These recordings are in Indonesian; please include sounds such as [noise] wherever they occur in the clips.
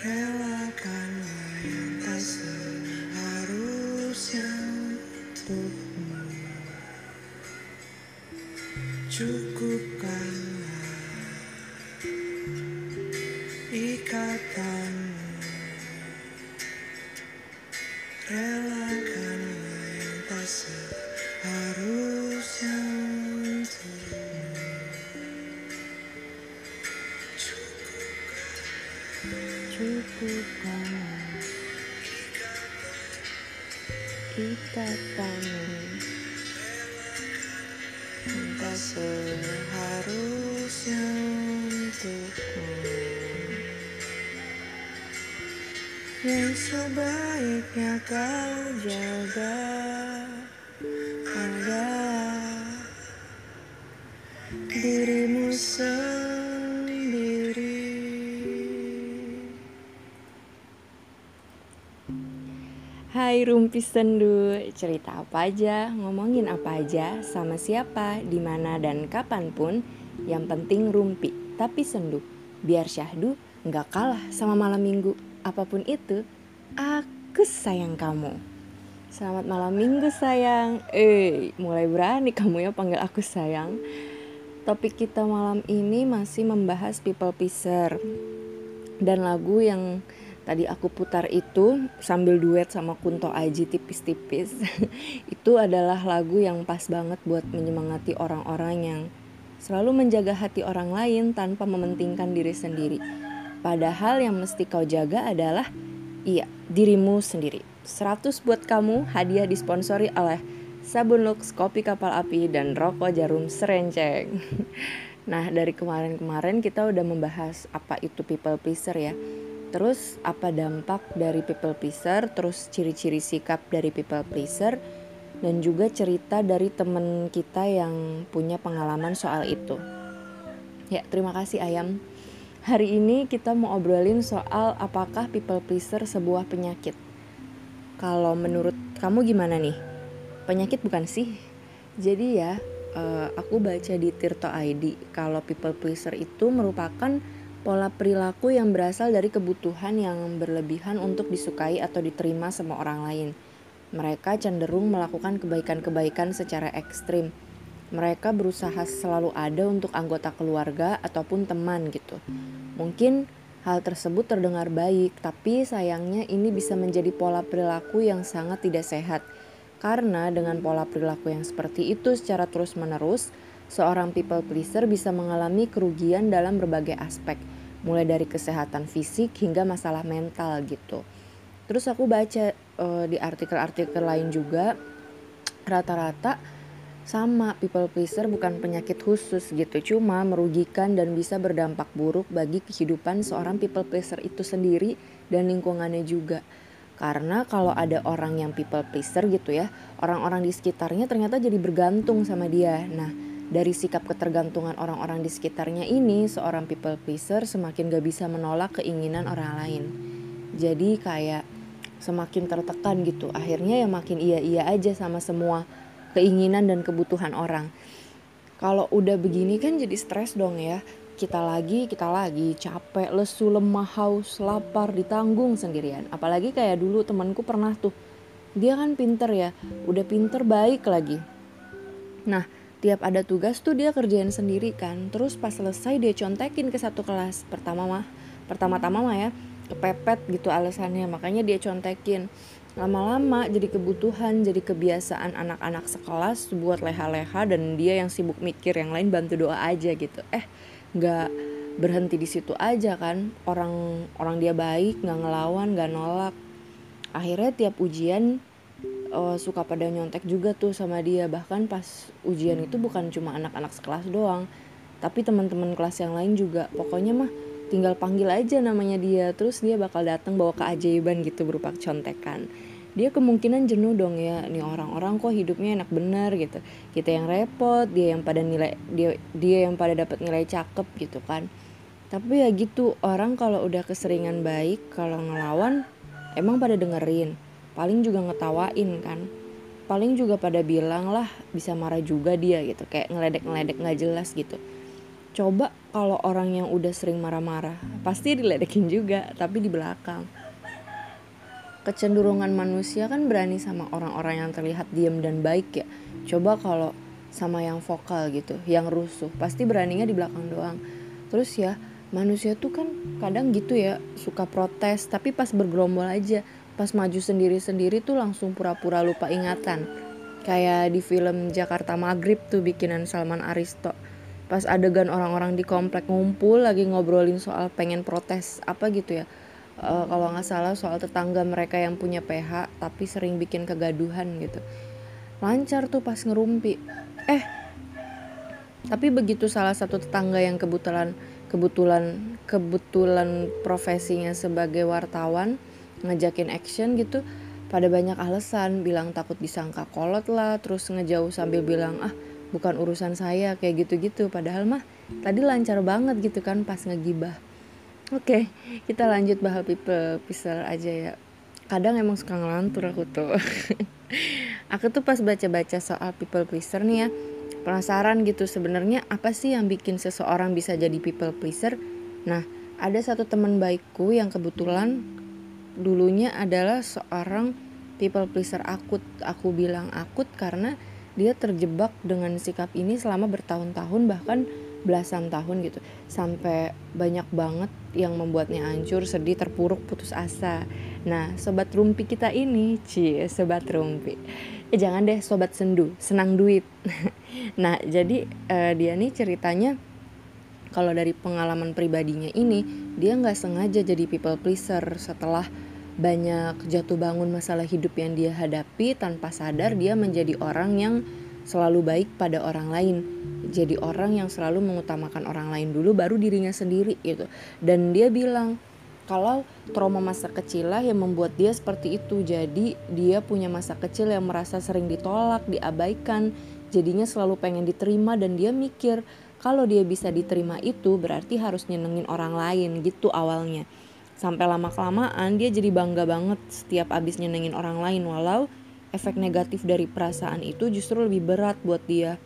Relakanlah yang tak seharusnya untukmu. Cukupkanlah Yang sebaiknya kau jaga dirimu sendiri Hai Rumpis Sendu, cerita apa aja, ngomongin apa aja, sama siapa, di mana dan kapan pun, yang penting rumpi, tapi sendu. Biar syahdu nggak kalah sama malam minggu. Apa pun itu, aku sayang kamu. Selamat malam minggu sayang. Eh, mulai berani kamu ya panggil aku sayang. Topik kita malam ini masih membahas people pleaser dan lagu yang tadi aku putar itu sambil duet sama Kunto Aji tipis-tipis [laughs] itu adalah lagu yang pas banget buat menyemangati orang-orang yang selalu menjaga hati orang lain tanpa mementingkan diri sendiri padahal yang mesti kau jaga adalah iya dirimu sendiri 100 buat kamu hadiah disponsori oleh sabun Lux, kopi kapal api, dan rokok jarum serenceng [laughs] Nah dari kemarin-kemarin kita udah membahas apa itu people pleaser ya Terus apa dampak dari people pleaser, terus ciri-ciri sikap dari people pleaser, dan juga cerita dari temen kita yang punya pengalaman soal itu. Ya, terima kasih Ayam. Hari ini kita mau obrolin soal apakah people pleaser sebuah penyakit. Kalau menurut kamu gimana nih? Penyakit bukan sih? Jadi ya, uh, aku baca di Tirto ID kalau people pleaser itu merupakan pola perilaku yang berasal dari kebutuhan yang berlebihan untuk disukai atau diterima sama orang lain. Mereka cenderung melakukan kebaikan-kebaikan secara ekstrim. Mereka berusaha selalu ada untuk anggota keluarga ataupun teman gitu. Mungkin hal tersebut terdengar baik, tapi sayangnya ini bisa menjadi pola perilaku yang sangat tidak sehat. Karena dengan pola perilaku yang seperti itu secara terus-menerus, seorang people pleaser bisa mengalami kerugian dalam berbagai aspek, mulai dari kesehatan fisik hingga masalah mental gitu. Terus aku baca uh, di artikel-artikel lain juga rata-rata sama people pleaser bukan penyakit khusus gitu, cuma merugikan dan bisa berdampak buruk bagi kehidupan seorang people pleaser itu sendiri dan lingkungannya juga. Karena kalau ada orang yang people pleaser gitu ya, orang-orang di sekitarnya ternyata jadi bergantung sama dia. Nah, dari sikap ketergantungan orang-orang di sekitarnya ini, seorang people pleaser semakin gak bisa menolak keinginan orang lain. Jadi kayak semakin tertekan gitu. Akhirnya ya makin iya-iya aja sama semua keinginan dan kebutuhan orang. Kalau udah begini kan jadi stres dong ya. Kita lagi, kita lagi capek, lesu, lemah, haus, lapar, ditanggung sendirian. Apalagi kayak dulu temanku pernah tuh. Dia kan pinter ya, udah pinter baik lagi. Nah, tiap ada tugas tuh dia kerjain sendiri kan terus pas selesai dia contekin ke satu kelas pertama mah pertama-tama mah ya kepepet gitu alasannya makanya dia contekin lama-lama jadi kebutuhan jadi kebiasaan anak-anak sekelas buat leha-leha dan dia yang sibuk mikir yang lain bantu doa aja gitu. Eh nggak berhenti di situ aja kan. Orang orang dia baik nggak ngelawan nggak nolak. Akhirnya tiap ujian uh, suka pada nyontek juga tuh sama dia. Bahkan pas ujian itu bukan cuma anak-anak sekelas doang tapi teman-teman kelas yang lain juga. Pokoknya mah tinggal panggil aja namanya dia terus dia bakal datang bawa keajaiban gitu berupa contekan dia kemungkinan jenuh dong ya. Nih orang-orang kok hidupnya enak bener gitu. Kita yang repot dia yang pada nilai dia dia yang pada dapat nilai cakep gitu kan. Tapi ya gitu orang kalau udah keseringan baik kalau ngelawan emang pada dengerin. Paling juga ngetawain kan. Paling juga pada bilang lah bisa marah juga dia gitu. Kayak ngeledek ngeledek nggak jelas gitu. Coba kalau orang yang udah sering marah-marah pasti diledekin juga tapi di belakang kecenderungan manusia kan berani sama orang-orang yang terlihat diam dan baik ya. Coba kalau sama yang vokal gitu yang rusuh pasti beraninya di belakang doang. Terus ya manusia tuh kan kadang gitu ya suka protes tapi pas bergerombol aja pas maju sendiri-sendiri tuh langsung pura-pura lupa ingatan. Kayak di film Jakarta Maghrib tuh bikinan Salman Aristo. Pas adegan orang-orang di komplek ngumpul lagi ngobrolin soal pengen protes apa gitu ya uh, kalau nggak salah soal tetangga mereka yang punya PH tapi sering bikin kegaduhan gitu. Lancar tuh pas ngerumpi. Eh tapi begitu salah satu tetangga yang kebetulan kebetulan kebetulan profesinya sebagai wartawan ngajakin action gitu pada banyak alasan bilang takut disangka kolot lah terus ngejauh sambil bilang ah bukan urusan saya kayak gitu-gitu. Padahal mah tadi lancar banget gitu kan pas ngegibah oke kita lanjut bahas people pleaser aja ya. Kadang emang suka ngelantur aku tuh. [laughs] Aku tuh pas baca-baca soal people pleaser nih ya penasaran gitu sebenarnya apa sih yang bikin seseorang bisa jadi people pleaser? Nah ada satu teman baikku yang kebetulan dulunya adalah seorang people pleaser akut. Aku bilang akut karena dia terjebak dengan sikap ini selama bertahun-tahun bahkan belasan tahun gitu. Sampai banyak banget yang membuatnya hancur sedih terpuruk putus asa. Nah sobat rumpi kita ini cie sobat rumpi. Eh jangan deh sobat sendu senang duit. [laughs] Nah jadi uh, dia nih ceritanya kalau dari pengalaman pribadinya ini dia nggak sengaja jadi people pleaser. Setelah banyak jatuh bangun masalah hidup yang dia hadapi tanpa sadar dia menjadi orang yang selalu baik pada orang lain. Jadi orang yang selalu mengutamakan orang lain dulu baru dirinya sendiri gitu. Dan dia bilang kalau trauma masa kecil lah yang membuat dia seperti itu. Jadi dia punya masa kecil yang merasa sering ditolak diabaikan. Jadinya selalu pengen diterima dan dia mikir kalau dia bisa diterima itu berarti harus nyenengin orang lain gitu awalnya. Sampai lama kelamaan dia jadi bangga banget setiap abis nyenengin orang lain walau efek negatif dari perasaan itu justru lebih berat buat dia.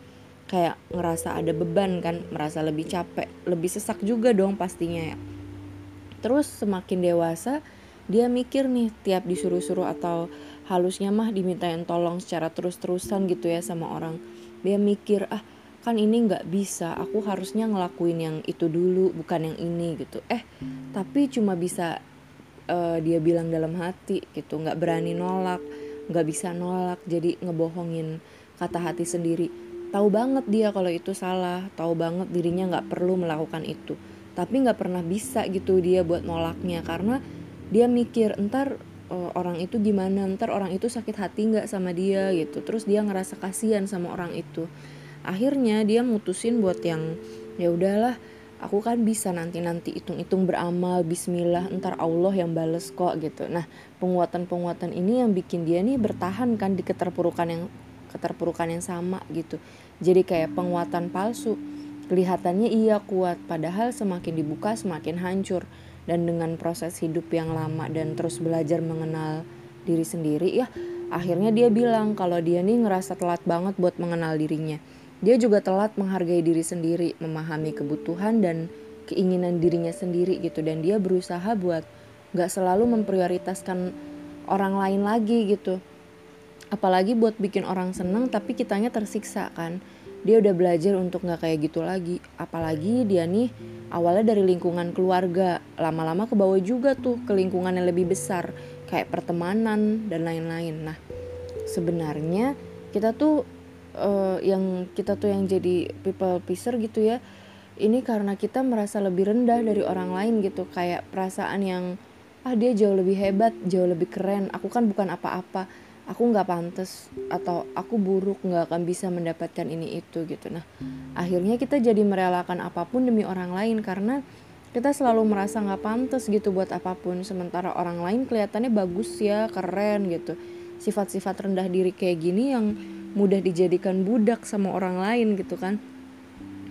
Kayak ngerasa ada beban kan merasa lebih capek lebih sesak juga dong pastinya ya. Terus semakin dewasa dia mikir nih tiap disuruh-suruh atau halusnya mah dimintain tolong secara terus-terusan gitu ya sama orang. Dia mikir ah kan ini nggak bisa aku harusnya ngelakuin yang itu dulu bukan yang ini gitu. Eh tapi cuma bisa uh, dia bilang dalam hati gitu. Nggak berani nolak nggak bisa nolak jadi ngebohongin kata hati sendiri. Tahu banget dia kalau itu salah tahu banget dirinya nggak perlu melakukan itu. Tapi nggak pernah bisa gitu dia buat nolaknya karena dia mikir entar uh, orang itu gimana? Ntar orang itu sakit hati nggak sama dia? gitu. Terus dia ngerasa kasihan sama orang itu. Akhirnya dia mutusin buat yang ya udahlah aku kan bisa nanti nanti hitung-hitung beramal Bismillah ntar Allah yang bales kok gitu. Nah penguatan-penguatan ini yang bikin dia nih bertahan kan di keterpurukan yang keterpurukan yang sama gitu. Jadi kayak penguatan palsu. Kelihatannya iya kuat padahal semakin dibuka semakin hancur. Dan dengan proses hidup yang lama dan terus belajar mengenal diri sendiri ya akhirnya dia bilang kalau dia nih ngerasa telat banget buat mengenal dirinya dia juga telat menghargai diri sendiri, memahami kebutuhan dan keinginan dirinya sendiri gitu dan dia berusaha buat gak selalu memprioritaskan orang lain lagi gitu. Apalagi buat bikin orang seneng tapi kitanya tersiksa kan. Dia udah belajar untuk gak kayak gitu lagi. Apalagi dia nih awalnya dari lingkungan keluarga, lama-lama ke bawah juga tuh ke lingkungan yang lebih besar kayak pertemanan dan lain-lain. Nah, sebenarnya kita tuh uh, yang kita tuh yang jadi people pleaser gitu ya ini karena kita merasa lebih rendah dari orang lain gitu. Kayak perasaan yang ah dia jauh lebih hebat jauh lebih keren. Aku kan bukan apa-apa. Aku nggak pantas atau aku buruk nggak akan bisa mendapatkan ini itu gitu. Nah akhirnya kita jadi merelakan apa pun demi orang lain karena kita selalu merasa nggak pantas gitu buat apa pun. Sementara orang lain kelihatannya bagus ya keren gitu. Sifat-sifat rendah diri kayak gini yang mudah dijadikan budak sama orang lain gitu kan.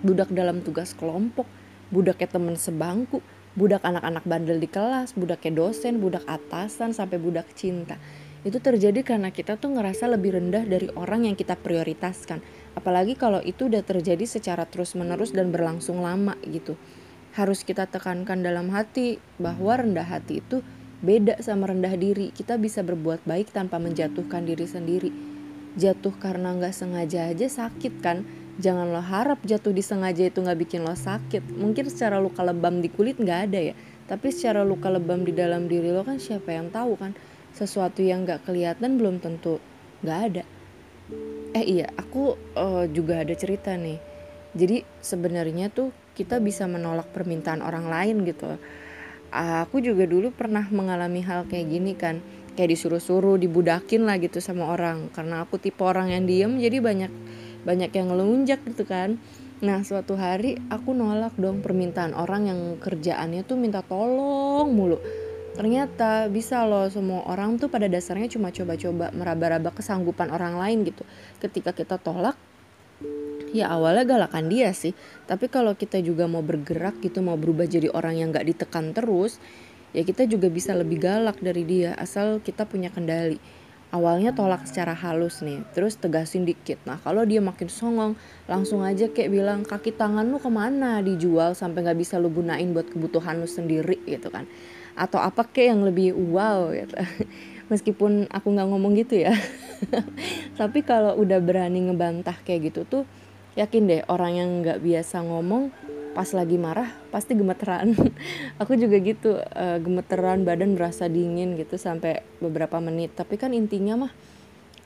Budak dalam tugas kelompok budaknya temen sebangku budak anak-anak bandel di kelas budaknya dosen budak atasan sampai budak cinta. Itu terjadi karena kita tuh ngerasa lebih rendah dari orang yang kita prioritaskan. Apalagi kalau itu udah terjadi secara terus-menerus dan berlangsung lama gitu. Harus kita tekankan dalam hati bahwa rendah hati itu beda sama rendah diri. Kita bisa berbuat baik tanpa menjatuhkan diri sendiri jatuh karena nggak sengaja aja sakit kan? Jangan lo harap jatuh disengaja itu nggak bikin lo sakit. Mungkin secara luka lebam di kulit nggak ada ya. Tapi secara luka lebam di dalam diri lo kan siapa yang tahu kan? Sesuatu yang nggak kelihatan belum tentu nggak ada. Eh iya aku uh, juga ada cerita nih. Jadi sebenarnya tuh kita bisa menolak permintaan orang lain gitu. Aku juga dulu pernah mengalami hal kayak gini kan kayak disuruh-suruh dibudakin lah gitu sama orang. Karena aku tipe orang yang diem jadi banyak banyak yang ngelunjak gitu kan. Nah suatu hari aku nolak dong permintaan orang yang kerjaannya tuh minta tolong mulu. Ternyata bisa loh semua orang tuh pada dasarnya cuma coba-coba meraba-raba kesanggupan orang lain gitu. Ketika kita tolak ya awalnya galakan dia sih. Tapi kalau kita juga mau bergerak gitu mau berubah jadi orang yang gak ditekan terus ya kita juga bisa lebih galak dari dia asal kita punya kendali. Awalnya tolak secara halus nih terus tegasin dikit. Nah kalau dia makin songong langsung aja kayak bilang kaki tangan lu ke mana? Dijual sampai nggak bisa lu gunain buat kebutuhan lu sendiri gitu kan. Atau apa kayak yang lebih wow gitu. [laughs] Meskipun aku nggak ngomong gitu ya. [laughs] Tapi kalau udah berani ngebantah kayak gitu tuh yakin deh orang yang nggak biasa ngomong pas lagi marah pasti gemeteran. [laughs] Aku juga gitu uh, gemeteran badan berasa dingin gitu sampai beberapa menit. Tapi kan intinya mah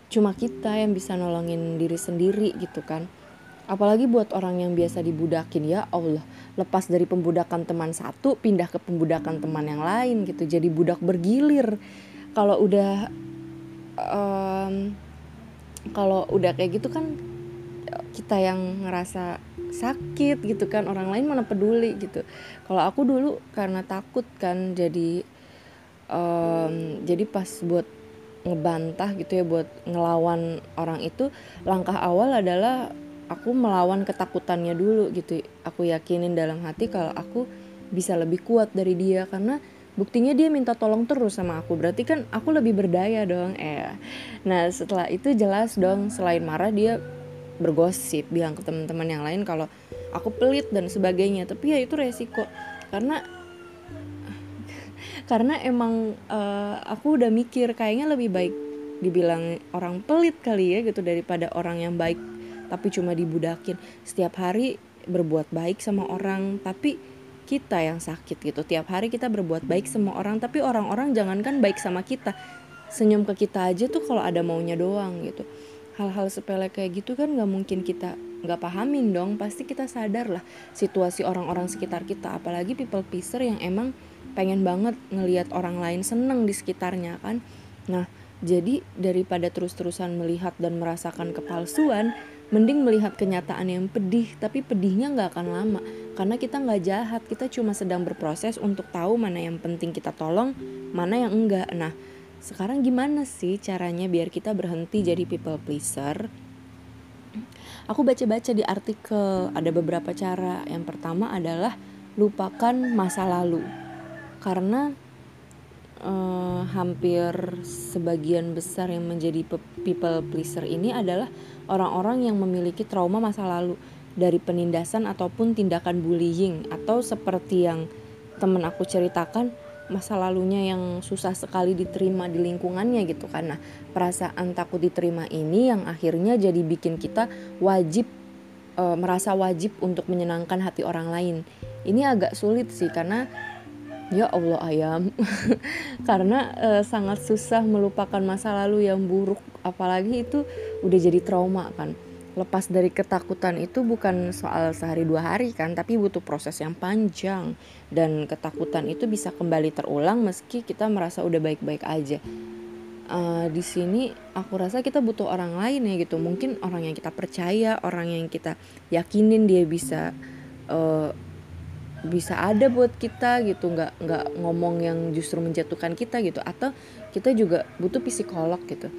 cuma kita yang bisa nolongin diri sendiri gitu kan. Apalagi buat orang yang biasa dibudakin ya Allah. Lepas dari pembudakan teman satu pindah ke pembudakan teman yang lain gitu. Jadi budak bergilir. Kalau udah um, kalau udah kayak gitu kan kita yang ngerasa sakit gitu kan orang lain mana peduli gitu. Kalau aku dulu karena takut kan jadi um, jadi pas buat ngebantah gitu ya buat ngelawan orang itu langkah awal adalah aku melawan ketakutannya dulu gitu. Aku yakinin dalam hati kalau aku bisa lebih kuat dari dia karena buktinya dia minta tolong terus sama aku. Berarti kan aku lebih berdaya dong eh nah setelah itu jelas dong selain marah dia bergosip bilang ke teman-teman yang lain kalau aku pelit dan sebagainya. Tapi ya itu resiko. Karena [laughs] karena emang uh, aku udah mikir kayaknya lebih baik dibilang orang pelit kali ya gitu daripada orang yang baik tapi cuma dibudakin. Setiap hari berbuat baik sama orang tapi kita yang sakit gitu. Tiap hari kita berbuat baik sama orang tapi orang-orang jangankan baik sama kita. Senyum ke kita aja tuh kalau ada maunya doang gitu hal-hal sepele kayak gitu kan nggak mungkin kita nggak pahamin dong. Pasti kita sadar lah situasi orang-orang sekitar kita. Apalagi people pleaser yang emang pengen banget ngelihat orang lain seneng di sekitarnya kan. Nah jadi daripada terus-terusan melihat dan merasakan kepalsuan Mending melihat kenyataan yang pedih, tapi pedihnya nggak akan lama. Karena kita nggak jahat, kita cuma sedang berproses untuk tahu mana yang penting kita tolong, mana yang enggak. Nah, sekarang gimana sih caranya biar kita berhenti jadi people pleaser? Aku baca-baca di artikel, ada beberapa cara. Yang pertama adalah lupakan masa lalu. Karena uh, hampir sebagian besar yang menjadi people pleaser ini adalah orang-orang yang memiliki trauma masa lalu dari penindasan ataupun tindakan bullying atau seperti yang temen aku ceritakan masa lalunya yang susah sekali diterima di lingkungannya gitu karena perasaan takut diterima ini yang akhirnya jadi bikin kita wajib e, merasa wajib untuk menyenangkan hati orang lain. Ini agak sulit sih karena ya Allah ayam [laughs] karena e, sangat susah melupakan masa lalu yang buruk. Apalagi itu udah jadi trauma kan lepas dari ketakutan itu bukan soal sehari dua hari kan tapi butuh proses yang panjang. Dan ketakutan itu bisa kembali terulang meski kita merasa udah baik-baik aja. Uh, di sini aku rasa kita butuh orang lain ya gitu. Mungkin orang yang kita percaya orang yang kita yakinin dia bisa uh, bisa ada buat kita gitu. Nggak nggak ngomong yang justru menjatuhkan kita gitu. Atau kita juga butuh psikolog gitu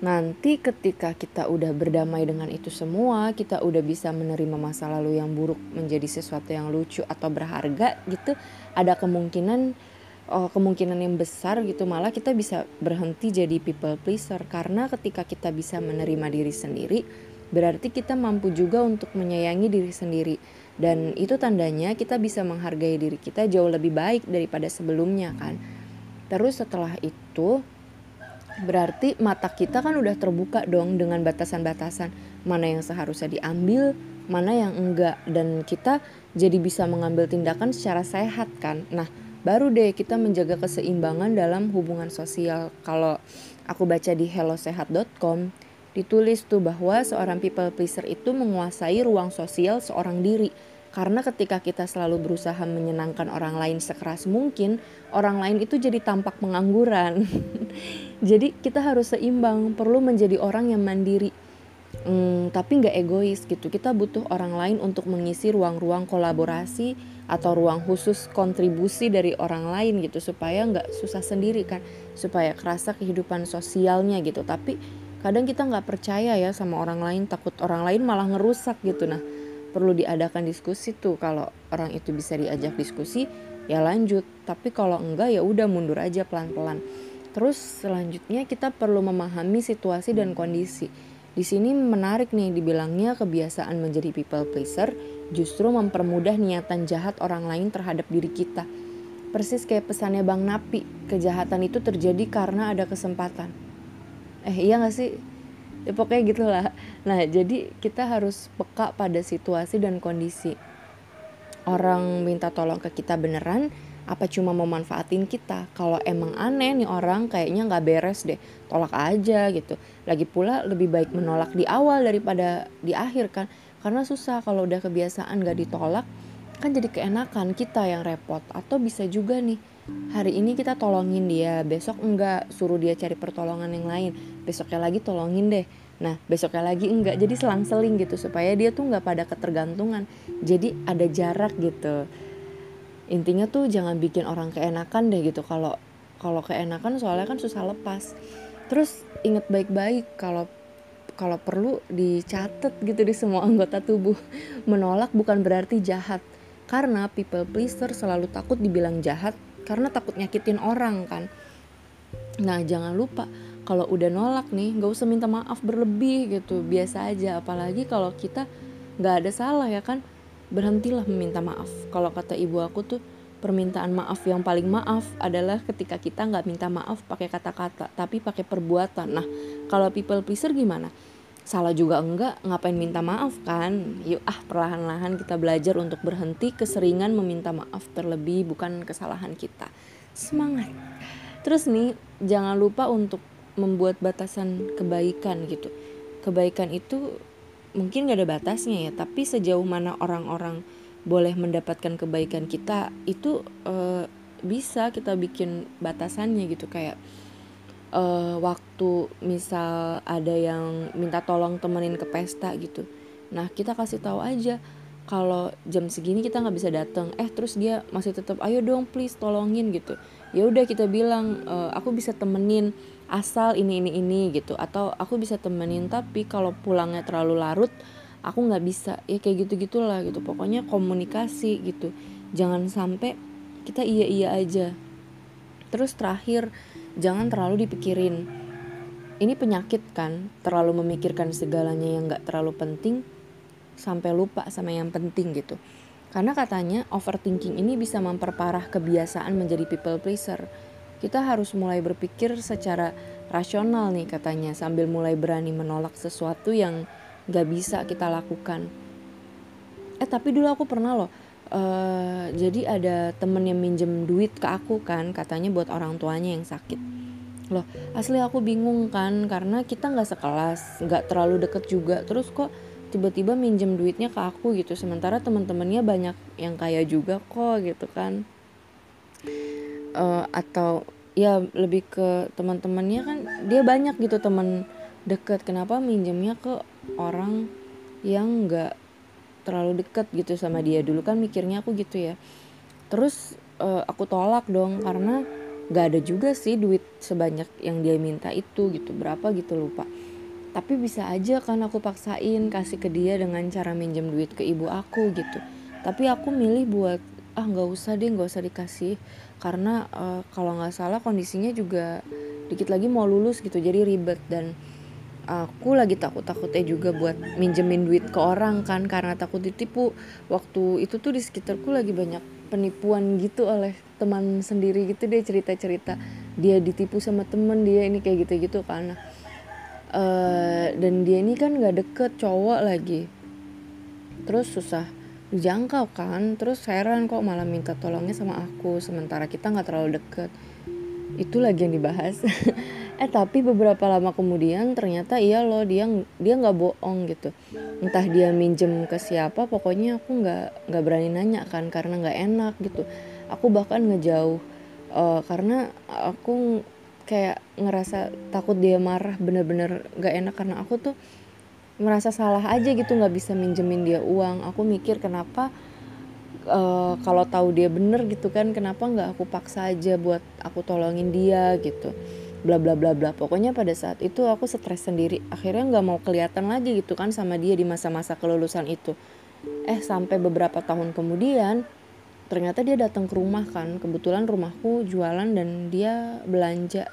nanti ketika kita udah berdamai dengan itu semua kita udah bisa menerima masa lalu yang buruk menjadi sesuatu yang lucu atau berharga gitu ada kemungkinan oh, kemungkinan yang besar gitu malah kita bisa berhenti jadi people pleaser. Karena ketika kita bisa menerima diri sendiri berarti kita mampu juga untuk menyayangi diri sendiri. Dan itu tandanya kita bisa menghargai diri kita jauh lebih baik daripada sebelumnya kan. Terus setelah itu berarti mata kita kan udah terbuka dong dengan batasan-batasan. Mana yang seharusnya diambil mana yang enggak. Dan kita jadi bisa mengambil tindakan secara sehat kan. Nah baru deh kita menjaga keseimbangan dalam hubungan sosial. Kalau aku baca di hellosehat.com ditulis tuh bahwa seorang people pleaser itu menguasai ruang sosial seorang diri. Karena ketika kita selalu berusaha menyenangkan orang lain sekeras mungkin, orang lain itu jadi tampak pengangguran. [laughs] jadi kita harus seimbang, perlu menjadi orang yang mandiri. Hmm, tapi nggak egois gitu. Kita butuh orang lain untuk mengisi ruang-ruang kolaborasi atau ruang khusus kontribusi dari orang lain gitu supaya nggak susah sendiri kan, supaya kerasa kehidupan sosialnya gitu. Tapi kadang kita nggak percaya ya sama orang lain takut orang lain malah ngerusak gitu nah perlu diadakan diskusi tuh. Kalau orang itu bisa diajak diskusi ya lanjut. Tapi kalau enggak ya udah mundur aja pelan-pelan. Terus selanjutnya kita perlu memahami situasi dan kondisi. Di sini menarik nih dibilangnya kebiasaan menjadi people pleaser justru mempermudah niatan jahat orang lain terhadap diri kita. Persis kayak pesannya Bang Napi kejahatan itu terjadi karena ada kesempatan. Eh iya gak sih ya pokoknya gitulah. Nah jadi kita harus peka pada situasi dan kondisi. Orang minta tolong ke kita beneran apa cuma mau manfaatin kita? Kalau emang aneh nih orang kayaknya nggak beres deh. Tolak aja gitu. Lagi pula lebih baik menolak di awal daripada di akhir kan. Karena susah kalau udah kebiasaan gak ditolak kan jadi keenakan kita yang repot. Atau bisa juga nih hari ini kita tolongin dia besok enggak suruh dia cari pertolongan yang lain. Besoknya lagi tolongin deh. Nah besoknya lagi enggak jadi selang-seling gitu supaya dia tuh nggak pada ketergantungan. Jadi ada jarak gitu. Intinya tuh jangan bikin orang keenakan deh gitu kalau kalau keenakan soalnya kan susah lepas. Terus inget baik-baik kalau kalau perlu dicatat gitu di semua anggota tubuh. Menolak bukan berarti jahat. Karena people pleaser selalu takut dibilang jahat karena takut nyakitin orang kan. Nah jangan lupa kalau udah nolak nih nggak usah minta maaf berlebih gitu. Biasa aja apalagi kalau kita nggak ada salah ya kan. Berhentilah meminta maaf. Kalau kata ibu aku tuh permintaan maaf yang paling maaf adalah ketika kita nggak minta maaf pakai kata-kata tapi pakai perbuatan. Nah kalau people pleaser gimana salah juga enggak ngapain minta maaf kan? Yuk ah perlahan-lahan kita belajar untuk berhenti keseringan meminta maaf terlebih bukan kesalahan kita. Semangat. Terus nih jangan lupa untuk membuat batasan kebaikan gitu. Kebaikan itu mungkin gak ada batasnya ya tapi sejauh mana orang-orang boleh mendapatkan kebaikan kita itu uh, bisa kita bikin batasannya gitu. Kayak uh, waktu misal ada yang minta tolong temenin ke pesta gitu. Nah kita kasih tahu aja kalau jam segini kita nggak bisa datang eh terus dia masih tetap ayo dong please tolongin gitu. Ya udah kita bilang e, aku bisa temenin asal ini ini ini gitu. Atau aku bisa temenin tapi kalau pulangnya terlalu larut aku nggak bisa. Ya kayak gitu gitulah gitu. Pokoknya komunikasi gitu. Jangan sampai kita iya iya aja. Terus terakhir jangan terlalu dipikirin. Ini penyakit kan? Terlalu memikirkan segalanya yang gak terlalu penting sampai lupa sama yang penting gitu. Karena katanya overthinking ini bisa memperparah kebiasaan menjadi people pleaser. Kita harus mulai berpikir secara rasional nih katanya sambil mulai berani menolak sesuatu yang gak bisa kita lakukan. Eh tapi dulu aku pernah loh uh, jadi ada temen yang minjem duit ke aku kan katanya buat orang tuanya yang sakit. Loh asli aku bingung kan karena kita nggak sekelas nggak terlalu deket juga. Terus kok tiba-tiba minjem duitnya ke aku gitu sementara teman-temannya banyak yang kaya juga kok gitu kan. Uh, atau ya lebih ke teman-temannya kan dia banyak gitu teman deket. Kenapa minjemnya ke orang yang nggak terlalu deket gitu sama dia. Dulu kan mikirnya aku gitu ya. Terus uh, aku tolak dong karena gak ada juga sih duit sebanyak yang dia minta itu gitu. Berapa gitu lupa. Tapi bisa aja kan aku paksain kasih ke dia dengan cara minjem duit ke ibu aku gitu. Tapi aku milih buat ah nggak usah deh nggak usah dikasih. Karena uh, kalau nggak salah kondisinya juga dikit lagi mau lulus gitu jadi ribet. Dan aku lagi takut-takutnya juga buat minjemin duit ke orang kan karena takut ditipu. Waktu itu tuh di sekitarku lagi banyak penipuan gitu oleh teman sendiri gitu dia cerita-cerita. Dia ditipu sama temen dia ini kayak gitu-gitu kan. Uh, dan dia ini kan nggak deket cowok lagi. Terus susah dijangkau kan terus heran kok malah minta tolongnya sama aku sementara kita nggak terlalu deket. Itu lagi yang dibahas [laughs] eh tapi beberapa lama kemudian ternyata iya loh dia dia nggak bohong gitu. Entah dia minjem ke siapa pokoknya aku nggak nggak berani nanya kan karena nggak enak gitu. Aku bahkan ngejauh uh, karena aku kayak ngerasa takut dia marah bener-bener nggak enak. Karena aku tuh merasa salah aja gitu nggak bisa minjemin dia uang. Aku mikir kenapa uh, kalau tahu dia bener gitu kan kenapa nggak aku paksa aja buat aku tolongin dia gitu bla bla bla bla. Pokoknya pada saat itu aku stres sendiri. Akhirnya nggak mau kelihatan lagi gitu kan sama dia di masa-masa kelulusan itu. Eh sampai beberapa tahun kemudian ternyata dia datang ke rumah kan. Kebetulan rumahku jualan dan dia belanja.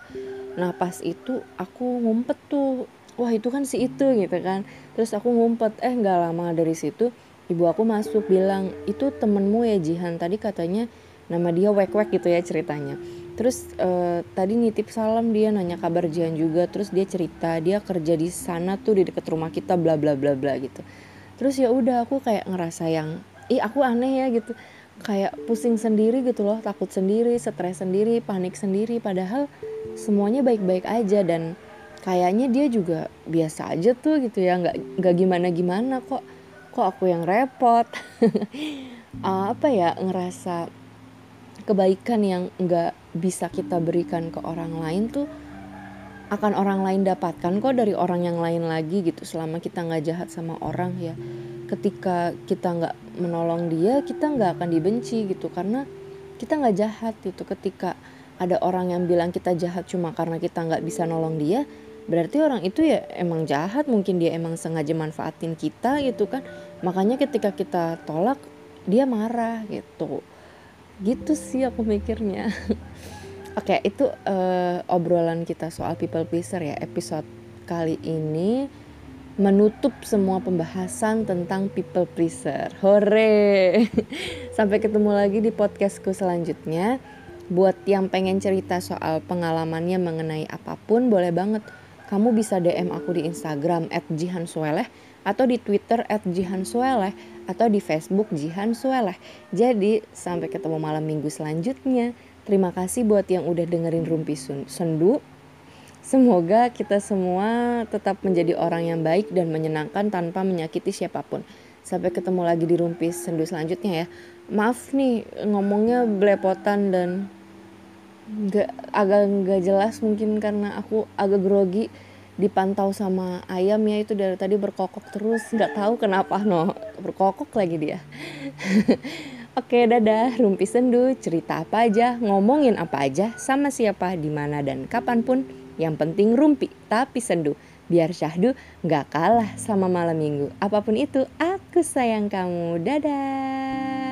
Nah pas itu aku ngumpet tuh. Wah itu kan si itu gitu kan. Terus aku ngumpet. Eh nggak lama dari situ ibu aku masuk bilang itu temenmu ya Jihan. Tadi katanya nama dia wek wek gitu ya ceritanya terus uh, tadi nitip salam dia nanya kabar Jihan juga terus dia cerita dia kerja di sana tuh di dekat rumah kita bla bla bla bla gitu. Terus ya udah aku kayak ngerasa yang ih aku aneh ya gitu. Kayak pusing sendiri gitu loh takut sendiri stres sendiri panik sendiri padahal semuanya baik-baik aja dan kayaknya dia juga biasa aja tuh gitu ya. Nggak nggak gimana gimana kok. Kok aku yang repot? [laughs] Apa ya ngerasa kebaikan yang nggak bisa kita berikan ke orang lain tuh akan orang lain dapatkan kok dari orang yang lain lagi gitu. Selama kita nggak jahat sama orang ya ketika kita nggak menolong dia kita nggak akan dibenci gitu. Karena kita nggak jahat gitu. Ketika ada orang yang bilang kita jahat cuma karena kita nggak bisa nolong dia berarti orang itu ya emang jahat. Mungkin dia emang sengaja manfaatin kita gitu kan. Makanya ketika kita tolak dia marah gitu gitu sih aku mikirnya. [laughs] Oke okay, itu uh, obrolan kita soal people pleaser ya. Episode kali ini menutup semua pembahasan tentang people pleaser. Hore! [laughs] Sampai ketemu lagi di podcastku selanjutnya. Buat yang pengen cerita soal pengalamannya mengenai apa pun boleh banget. Kamu bisa DM aku di Instagram @jihansueleh atau di Twitter @jihansueleh atau di Facebook Jihan Sueleh. Jadi sampai ketemu malam minggu selanjutnya. Terima kasih buat yang udah dengerin Rumpi Sendu. Semoga kita semua tetap menjadi orang yang baik dan menyenangkan tanpa menyakiti siapa pun. Sampai ketemu lagi di Rumpi Sendu selanjutnya ya. Maaf nih ngomongnya belepotan dan nggak agak nggak jelas mungkin karena aku agak grogi dipantau sama ayam ya itu dari tadi berkokok terus. Nggak tahu kenapa no. Berkokok lagi dia. [laughs] Oke dadah. Rumpi sendu cerita apa aja ngomongin apa aja sama siapa di mana dan kapan pun. Yang penting rumpi tapi sendu. Biar syahdu nggak kalah sama malam minggu. Apa pun itu aku sayang kamu. Dadah